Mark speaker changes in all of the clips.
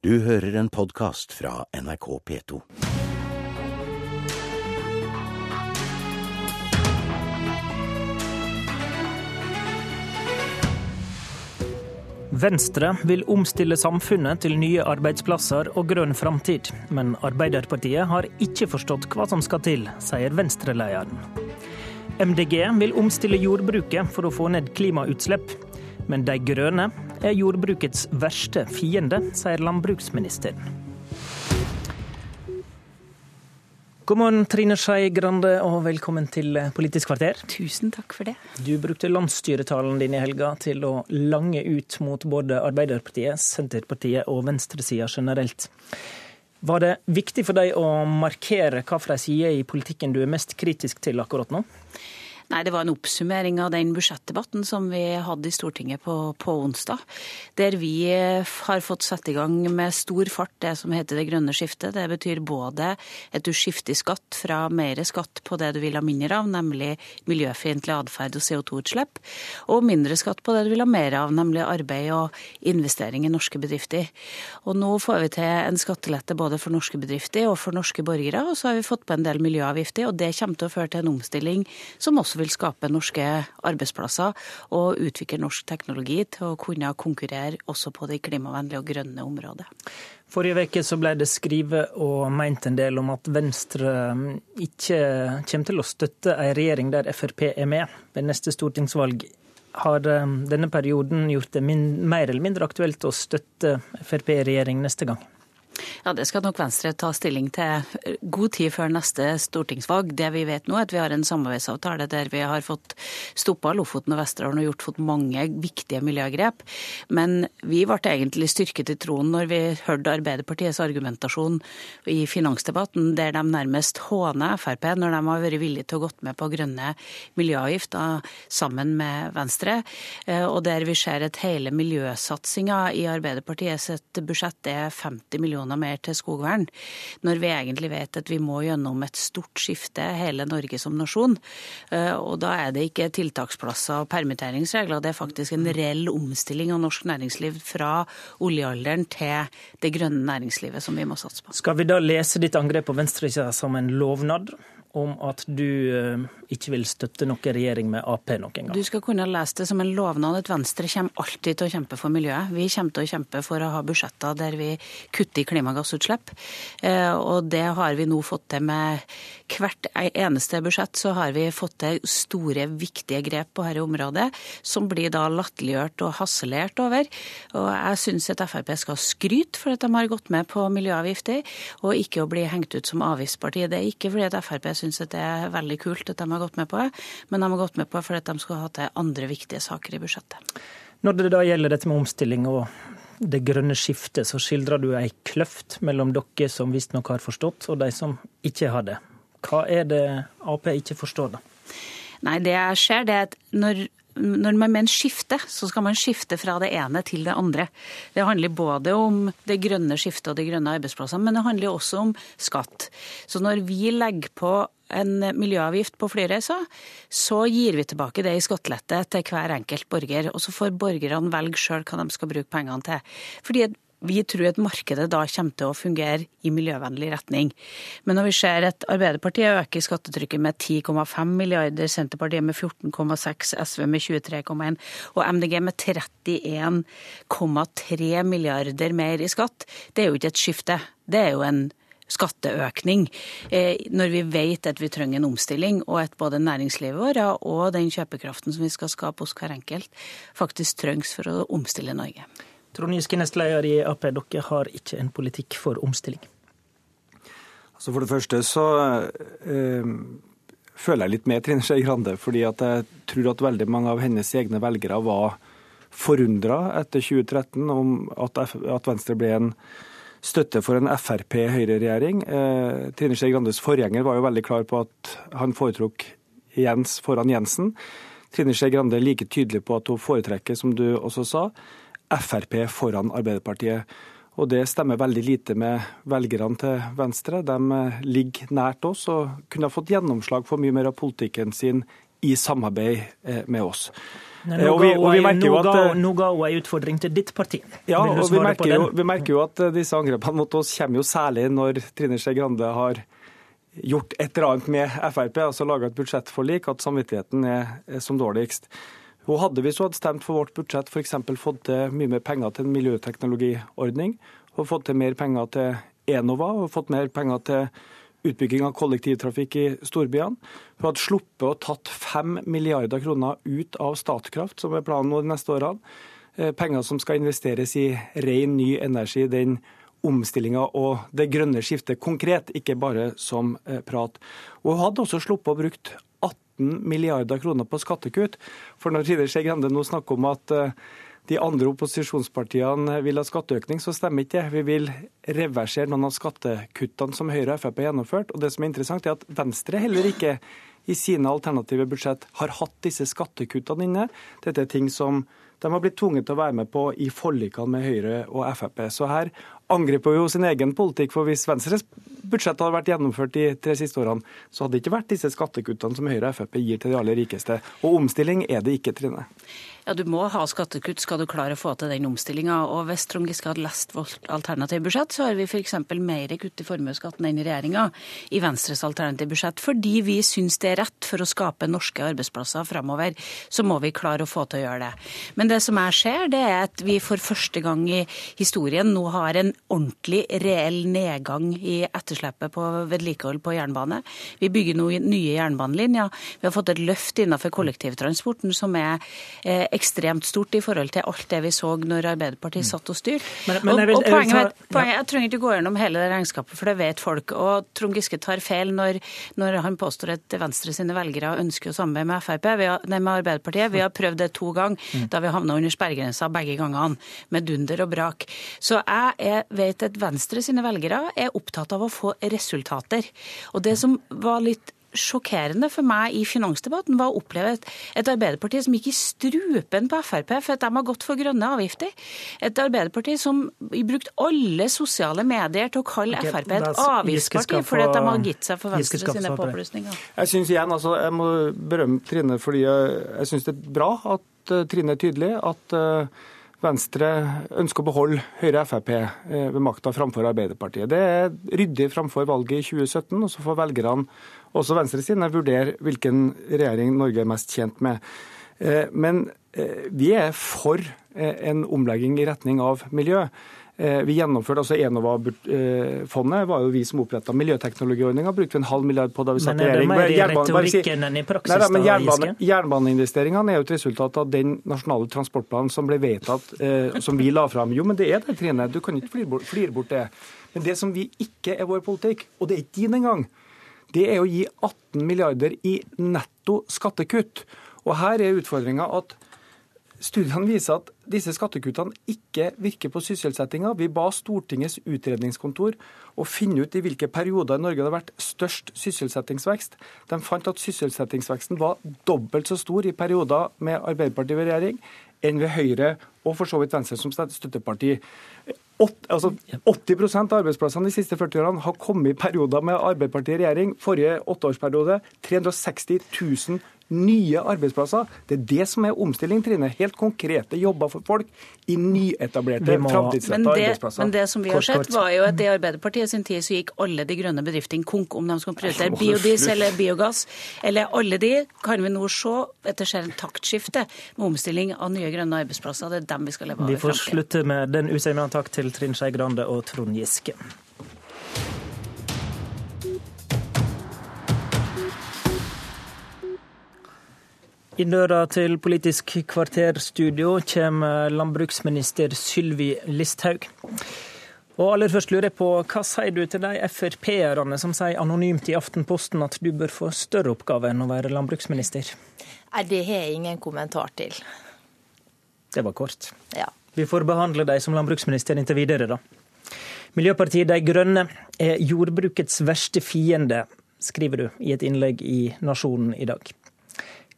Speaker 1: Du hører en podkast fra NRK P2.
Speaker 2: Venstre vil omstille samfunnet til nye arbeidsplasser og grønn framtid. Men Arbeiderpartiet har ikke forstått hva som skal til, sier Venstre-lederen. MDG vil omstille jordbruket for å få ned klimautslipp. Men de grønne er jordbrukets verste fiende, sier landbruksministeren. God morgen, Trine Skei Grande, og velkommen til Politisk kvarter.
Speaker 3: Tusen takk for det.
Speaker 2: Du brukte landsstyretalen din i helga til å lange ut mot både Arbeiderpartiet, Senterpartiet og venstresida generelt. Var det viktig for deg å markere hva fra ei side i politikken du er mest kritisk til akkurat nå?
Speaker 3: Nei, Det var en oppsummering av den budsjettdebatten som vi hadde i Stortinget på, på, onsdag. Der vi har fått satt i gang med stor fart det som heter det grønne skiftet. Det betyr både at du skifter skatt fra mer skatt på det du vil ha mindre av, nemlig miljøfiendtlig atferd og CO2-utslipp, og mindre skatt på det du vil ha mer av, nemlig arbeid og investering i norske bedrifter. Og nå får vi til en skattelette både for norske bedrifter og for norske borgere, og så har vi fått på en del miljøavgifter, og det kommer til å føre til en omstilling som også vil skape norske arbeidsplasser og utvikle norsk teknologi til å kunne konkurrere også på det klimavennlige og grønne området.
Speaker 2: Forrige uke ble det skrevet og meint en del om at Venstre ikke kommer til å støtte en regjering der Frp er med ved neste stortingsvalg. Har eh, denne perioden gjort det mer eller mindre aktuelt å støtte Frp i regjering neste gang?
Speaker 3: Ja, Det skal nok Venstre ta stilling til god tid før neste stortingsvalg. Det vi vet nå, er at vi har en samarbeidsavtale der vi har fått stoppa Lofoten og Vesterålen og gjort fått mange viktige miljøgrep. Men vi ble egentlig styrket i troen når vi hørte Arbeiderpartiets argumentasjon i finansdebatten, der de nærmest håner Frp når de har vært villige til å gått med på grønne miljøavgifter sammen med Venstre, eh, og der vi ser at hele miljøsatsinga i Arbeiderpartiets budsjett er 50 millioner mer til skogvern, når vi egentlig vet at vi må gjennom et stort skifte, hele Norge som nasjon. Eh, og da er det ikke tiltaksplasser og permitteringsregler, det er faktisk en reell omstilling av norsk næringsliv fra oljealderen til det grønne næringslivet som vi må satse på.
Speaker 2: Skal vi da lese ditt angrep på venstresida som en lovnad? Om at du eh, ikke vil støtte noen regjering med Ap noen gang?
Speaker 3: Du skal kunne lese det som en lovnad at Venstre kommer alltid til å kjempe for miljøet. Vi kommer til å kjempe for å ha budsjetter der vi kutter i klimagassutslipp. Eh, og det har vi nå fått til med hvert eneste budsjett. Så har vi fått til store, viktige grep på dette området, som blir da latterliggjort og harselert over. Og jeg syns at Frp skal skryte for at de har gått med på miljøavgifter, og ikke å bli hengt ut som avgiftsparti. Det er ikke fordi at Frp syns det er veldig kult at de har gått med på det, men de har gått med på det fordi de skal ha til andre viktige saker i budsjettet.
Speaker 2: Når det da gjelder dette med omstilling og det grønne skiftet, så skildrer du ei kløft mellom dere som visstnok har forstått, og de som ikke har det. Hva er det Ap ikke forstår, da?
Speaker 3: Nei, det jeg ser, det er at når når man mener skifte, så skal man skifte fra det ene til det andre. Det handler både om det grønne skiftet og de grønne arbeidsplassene, men det handler også om skatt. Så når vi legger på en miljøavgift på flyreiser, så gir vi tilbake det i skattelette til hver enkelt borger. Og så får borgerne velge sjøl hva de skal bruke pengene til. Fordi vi tror at markedet da kommer til å fungere i miljøvennlig retning. Men når vi ser at Arbeiderpartiet øker skattetrykket med 10,5 milliarder, Senterpartiet med 14,6, SV med 23,1 og MDG med 31,3 milliarder mer i skatt, det er jo ikke et skifte. Det er jo en skatteøkning, eh, når vi vet at vi trenger en omstilling, og at både næringslivet vårt og den kjøpekraften som vi skal skape hos hver enkelt, faktisk trengs for å omstille Norge.
Speaker 2: Trond Giske, nestleder i Ap, dere har ikke en politikk for omstilling?
Speaker 4: Altså For det første så øh, føler jeg litt med Trine Skei Grande. fordi jeg tror at veldig mange av hennes egne velgere var forundra etter 2013 om at, at, Venstre ble en støtte for en Frp-Høyre-regjering. Eh, Trine Skei Grandes forgjenger var jo veldig klar på at han foretrok Jens foran Jensen. Trine Skei Grande er like tydelig på at hun foretrekker, som du også sa, Frp foran Arbeiderpartiet. Og det stemmer veldig lite med velgerne til Venstre. De eh, ligger nært oss og kunne ha fått gjennomslag for mye mer av politikken sin i samarbeid eh, med oss.
Speaker 2: Nå
Speaker 4: Eh, og vi- og vi
Speaker 2: ga hun- nå ga- Nå ga hun en utfordring til ditt parti.
Speaker 4: Ja, og vi merker, jo, vi merker jo at disse angrepene mot oss kommer jo særlig når Trine Skei Grande har gjort et eller annet med Frp, altså laga et budsjettforlik, at samvittigheten er, er som dårligst. Hun hadde, vi så hadde stemt for vårt budsjett, f.eks. fått til mye mer penger til en miljøteknologiordning, og fått til mer penger til Enova, og fått mer penger til utbygging av kollektivtrafikk i storbyene. Hun hadde sluppet å tatt fem milliarder kroner ut av Statkraft, som er planen nå de neste årene. Eh, Penger som skal investeres i ren, ny energi, den omstillinga og det grønne skiftet konkret, ikke bare som eh, prat. Og hun hadde også sluppet å brukt 18 milliarder kroner på skattekutt. For når Trine Skei Grande nå snakker om at eh, de andre opposisjonspartiene vil ha skatteøkning, så stemmer ikke det. Vi vil reversere noen av skattekuttene som Høyre og Frp har gjennomført. Og det som er interessant, er at Venstre heller ikke i sine alternative budsjett har hatt disse skattekuttene inne. Dette er ting som de har blitt tvunget til å være med på i forlikene med Høyre og Frp. Så her angriper jo sin egen politikk. For hvis Venstres budsjett hadde vært gjennomført de tre siste årene, så hadde det ikke vært disse skattekuttene som Høyre og Frp gir til de aller rikeste. Og omstilling er det ikke, Trine.
Speaker 3: Ja, Du må ha skattekutt skal du klare å få til den omstillinga. Og hvis Trond Giske hadde lest vårt alternative budsjett, så har vi f.eks. mer kutt i formuesskatten enn regjeringa i Venstres alternative budsjett. Fordi vi syns det er rett for å skape norske arbeidsplasser framover, så må vi klare å få til å gjøre det. Men det som jeg ser, det er at vi for første gang i historien nå har en ordentlig, reell nedgang i etterslepet på vedlikehold på jernbane. Vi bygger nå nye jernbanelinjer. Vi har fått et løft innenfor kollektivtransporten som er eh, ekstremt stort i forhold til alt det vi så når Arbeiderpartiet satt og styrte. Poenget, poenget, jeg trenger ikke gå gjennom hele det regnskapet, for det vet folk. Og Trond Giske tar feil når, når han påstår at Venstre sine velgere ønsker å samarbeide med Frp, vi har, nei, med Arbeiderpartiet. Vi har prøvd det to ganger, da vi havna under sperregrensa begge gangene, med dunder og brak. Så jeg er, vet at Venstre sine velgere er opptatt av å få resultater. Og det som var litt sjokkerende for meg i finansdebatten var å oppleve et, Arbeiderparti som gikk i strupen på Frp for at de har gått for grønne avgifter. Et Arbeiderparti som brukte alle sosiale medier til å kalle
Speaker 2: okay,
Speaker 3: Frp et avgiftsparti fordi at de har gitt seg for Venstre sine påplussinger.
Speaker 4: Jeg synes igjen, altså, jeg må berømme Trine fordi jeg, jeg syns det er bra at eh, Trine er tydelig. At eh, Venstre ønsker å beholde Høyre og Frp eh, ved makta framfor Arbeiderpartiet. Det er ryddig framfor valget i 2017, og så får velgerne, også Venstre sine, vurdere hvilken regjering Norge er mest tjent med. Eh, Men eh, vi er for eh, en omlegging i retning av miljø. Eh, Vi gjennomførte altså Enova-fondet, var jo vi som oppretta miljøteknologiordninga. Brukte vi en halv milliard på da vi satt i regjering.
Speaker 2: Men er det mer i retorikken enn i praksis,
Speaker 4: Nei, da, men jernbane? Jernbaneinvesteringene er jo et resultat av den nasjonale transportplanen som ble vedtatt, eh, som vi la fram. Jo, men det er det, Trine. Du kan ikke flire bort, flire bort det. Men det som vi ikke er vår politikk, og det er ikke din engang, det er å gi 18 milliarder i netto skattekutt. Og her er utfordringa at Studiene viser at disse skattekuttene ikke virker på sysselsettinga. Vi ba Stortingets utredningskontor å finne ut i hvilke perioder i Norge det har vært størst sysselsettingsvekst. De fant at sysselsettingsveksten var dobbelt så stor i perioder med Arbeiderpartiet ved regjering enn ved Høyre og for så vidt Venstre som støtteparti. Åt- altså 80% av arbeidsplassene de siste 40 årene har kommet i perioder med Arbeiderpartiet i regjering. Forrige åtteårsperiode 360 000 nye arbeidsplasser. Det er det som er omstilling, Trine. Helt konkrete jobber for folk i nyetablerte,
Speaker 3: det,
Speaker 4: arbeidsplasser.
Speaker 3: men det som vi har sett, var jo at i Arbeiderpartiet sin tid så gikk alle de grønne bedriftene konk om de skulle prioritere
Speaker 4: Å,
Speaker 3: biodiesel eller biogass. Eller alle de kan vi nå se at det skjer en taktskifte med omstilling av nye grønne arbeidsplasser. Det er dem vi skal leve av
Speaker 2: Vi får slutte med den utsagnen. Takk til Trine Skei Grande og Trond Giske. I døra til Politisk kvarterstudio kommer landbruksminister Sylvi Listhaug. Og aller først lurer jeg på, Hva sier du til de Frp-erne som sier anonymt i Aftenposten at du bør få større oppgave enn å være landbruksminister?
Speaker 5: Nei, det har jeg ingen kommentar til.
Speaker 2: Det var kort.
Speaker 5: Ja.
Speaker 2: Vi får behandle deg som landbruksminister inntil videre, da. Miljøpartiet De Grønne er jordbrukets verste fiende, skriver du i et innlegg i Nasjonen i dag.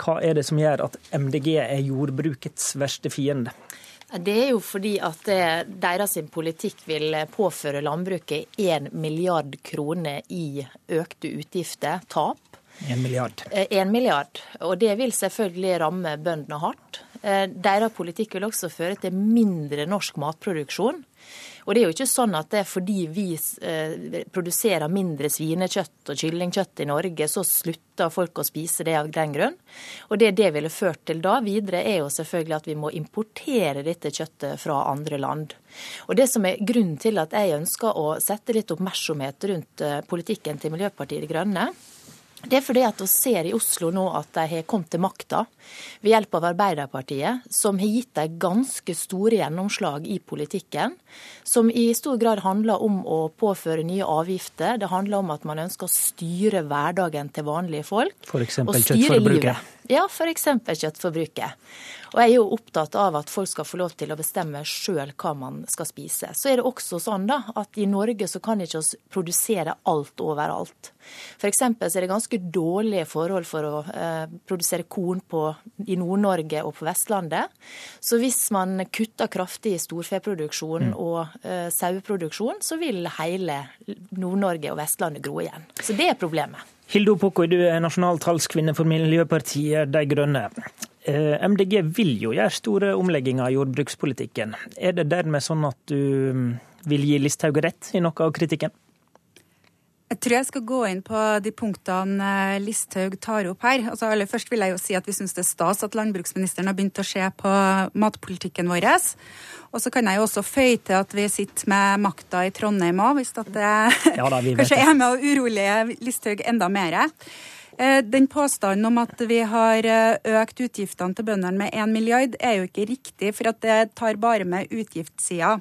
Speaker 2: Hva er det som gjør at MDG er jordbrukets verste fiende?
Speaker 5: Det er jo fordi at eh, deres politikk vil påføre landbruket 1 milliard kroner i økte utgifter, tap.
Speaker 2: En milliard.
Speaker 5: En milliard. Og det vil selvfølgelig ramme bøndene hardt. Deres politikk vil også føre til mindre norsk matproduksjon. Og det er jo ikke sånn at det er fordi vi eh, produserer mindre svinekjøtt og kyllingkjøtt i Norge, så slutter folk å spise det av den grunn. Og det det ville ført til da videre, er jo selvfølgelig at vi må importere dette kjøttet fra andre land. Og det som er grunnen til at jeg ønsker å sette litt oppmerksomhet rundt eh, politikken til Miljøpartiet De Grønne, det er fordi at vi ser i Oslo nå at de har kommet til makta ved hjelp av Arbeiderpartiet, som har gitt dem ganske store gjennomslag i politikken. Som i stor grad handler om å påføre nye avgifter. Det handler om at man ønsker å styre hverdagen til vanlige folk.
Speaker 2: F.eks. kjøttforbruket?
Speaker 5: Ja, f.eks. kjøttforbruket. Og jeg er jo opptatt av at folk skal få lov til å bestemme sjøl hva man skal spise. Så er det også sånn da, at i Norge så kan ikke vi produsere alt overalt. F.eks. så er det ganske dårlige forhold for å eh, produsere korn på, i Nord-Norge og på Vestlandet. Så hvis man kutter kraftig i storfeproduksjon mm. og eh, saueproduksjon, så vil hele Nord-Norge og Vestlandet gro igjen. Så det er problemet.
Speaker 2: Hilde Opokoy, du er nasjonal talskvinne for Miljøpartiet De Grønne. Eh, MDG vil jo gjøre store omlegginger i jordbrukspolitikken. Er det dermed sånn at du mm, vil gi Listhaug rett i noe av kritikken?
Speaker 6: Jeg tror jeg skal gå inn på de punktene eh, Listhaug tar opp her. Altså, aller først vil jeg jo si at Vi syns det er stas at landbruksministeren har begynt å se på matpolitikken vår. Og så kan jeg jo også føye til at vi sitter med makta i Trondheim òg, hvis det ja, da, kanskje er med å urolige Listhaug enda mer. Eh, den påstanden om at vi har eh, økt utgiftene til bøndene med 1 milliard, er jo ikke riktig, for at det tar bare med utgiftssida.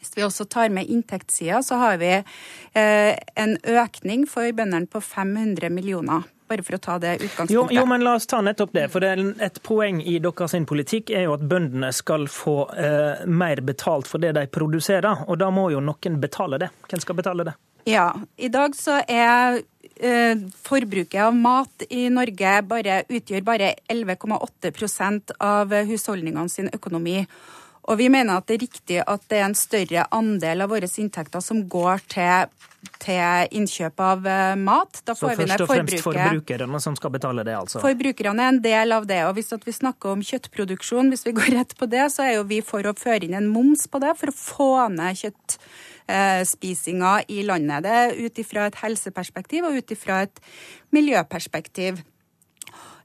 Speaker 6: Hvis vi også tar med inntektssida, så har vi eh, en økning for bøndene på 500 millioner bare for å ta det utgangspunktet.
Speaker 2: Jo, jo, men la oss ta nettopp det. For det et poeng i deres politikk er jo at bøndene skal få eh, mer betalt for det de produserer. Og da må jo noen betale det. Hvem skal betale det?
Speaker 6: Ja, i dag så er Eh, forbruket av mat i Norge bare, utgjør bare 11,8% av husholdningene sin økonomi. Og vi mener at det er riktig at det er en større andel av våre inntekter som går til, til innkjøp av eh, mat.
Speaker 2: Da får Så først og fremst forbrukerne som skal betale det, altså?
Speaker 6: Forbrukerne er en del av det. Og hvis vi snakker om kjøttproduksjon, hvis vi går rett på det, så er jo vi for å føre inn en moms på det for å få ned kjøtt Eh, i landet. Det er ut ifra et helseperspektiv og ut ifra et miljøperspektiv.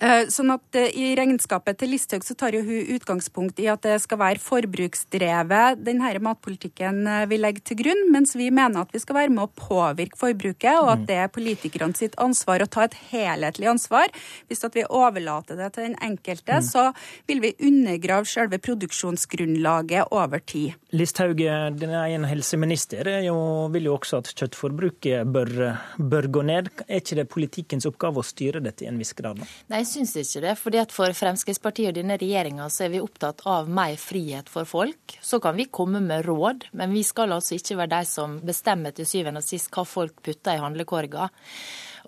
Speaker 6: Eh, sånn at eh, I regnskapet til Listhaug så tar jo hun utgangspunkt i at det skal være forbruksdrevet denne matpolitikken eh, vi legger til grunn, mens vi mener at vi skal være med å påvirke forbruket, og at mm. det er politikerne sitt ansvar å ta et helhetlig ansvar. Hvis at vi overlater det til den enkelte, mm. så vil vi undergrave selve produksjonsgrunnlaget over tid.
Speaker 2: Listhaug, din egen helseminister, jo, vil jo også at kjøttforbruket bør, bør, gå ned. Er ikke det politikkens oppgave å styre dette i en viss grad?
Speaker 5: Nei, syns ikke det. fordi at For Fremskrittspartiet og denne regjeringa er vi opptatt av mer frihet for folk. Så kan vi komme med råd, men vi skal altså ikke være de som bestemmer til syvende og sist hva folk putter i handlekorga.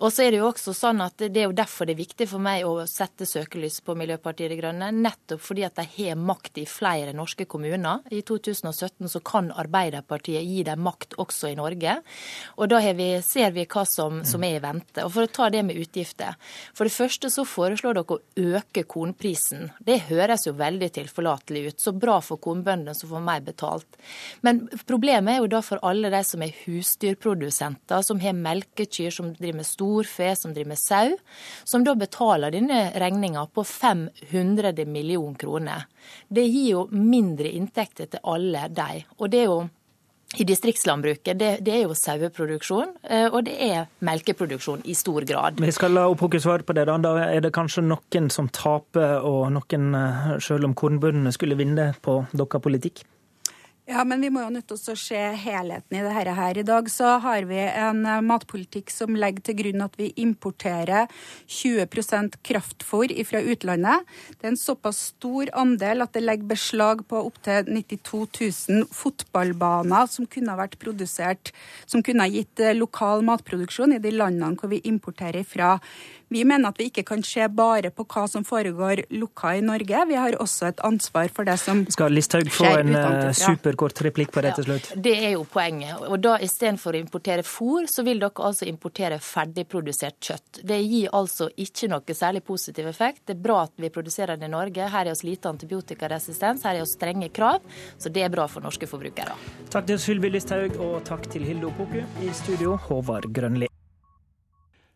Speaker 5: Og så er Det jo også sånn at det er jo derfor det er viktig for meg å sette søkelys på Miljøpartiet De Grønne. Nettopp fordi at de har makt i flere norske kommuner. I 2017 så kan Arbeiderpartiet gi dem makt også i Norge. Og da vi, ser vi hva som, som, er i vente. Og For å ta det med utgifter. For det første så foreslår dere å øke kornprisen. Det høres jo veldig tilforlatelig ut. Så bra for kornbøndene som får mer betalt. Men problemet er jo da for alle de som er husdyrprodusenter, som har melkekyr, som driver med stor storfe som driver med sau, som da betaler denne regninga på 500 millioner kroner. Det gir jo mindre inntekter til alle de. Og det er jo i distriktslandbruket, det, det, er jo saueproduksjon, eh, og det er melkeproduksjon i stor grad.
Speaker 2: Vi skal la Opoku svare på det. Da. da er det kanskje noen som taper, og noen, eh, selv om kornbøndene skulle vinne på deres politikk?
Speaker 6: Ja, men vi må jo nødt til å se helheten i dette her. I dag så har vi en eh, matpolitikk som legger til grunn at vi importerer 20% kraftfôr fra utlandet. Det er en såpass stor andel at det legger beslag på opptil 92 000 fotballbaner som kunne vært produsert, som kunne gitt eh, lokal matproduksjon i de landene hvor vi importerer fra. Vi mener at vi ikke kan se bare på hva som foregår lukka i Norge. Vi har også et ansvar for det som
Speaker 2: Skal Listhaug få en eh, superkort replikk på det til slutt?
Speaker 5: Ja, det er jo poenget. Og da istedenfor å importere fôr, så vil dere altså importere ferdigprodusert kjøtt. Det gir altså ikke noe særlig positiv effekt. Det er bra at vi produserer det i Norge. Her er oss lite antibiotikaresistens, her er oss strenge krav. Så det er bra for norske forbrukere.
Speaker 2: Takk til Sylvi Listhaug, og takk til Hilde Opoku. I studio, Håvard Grønli.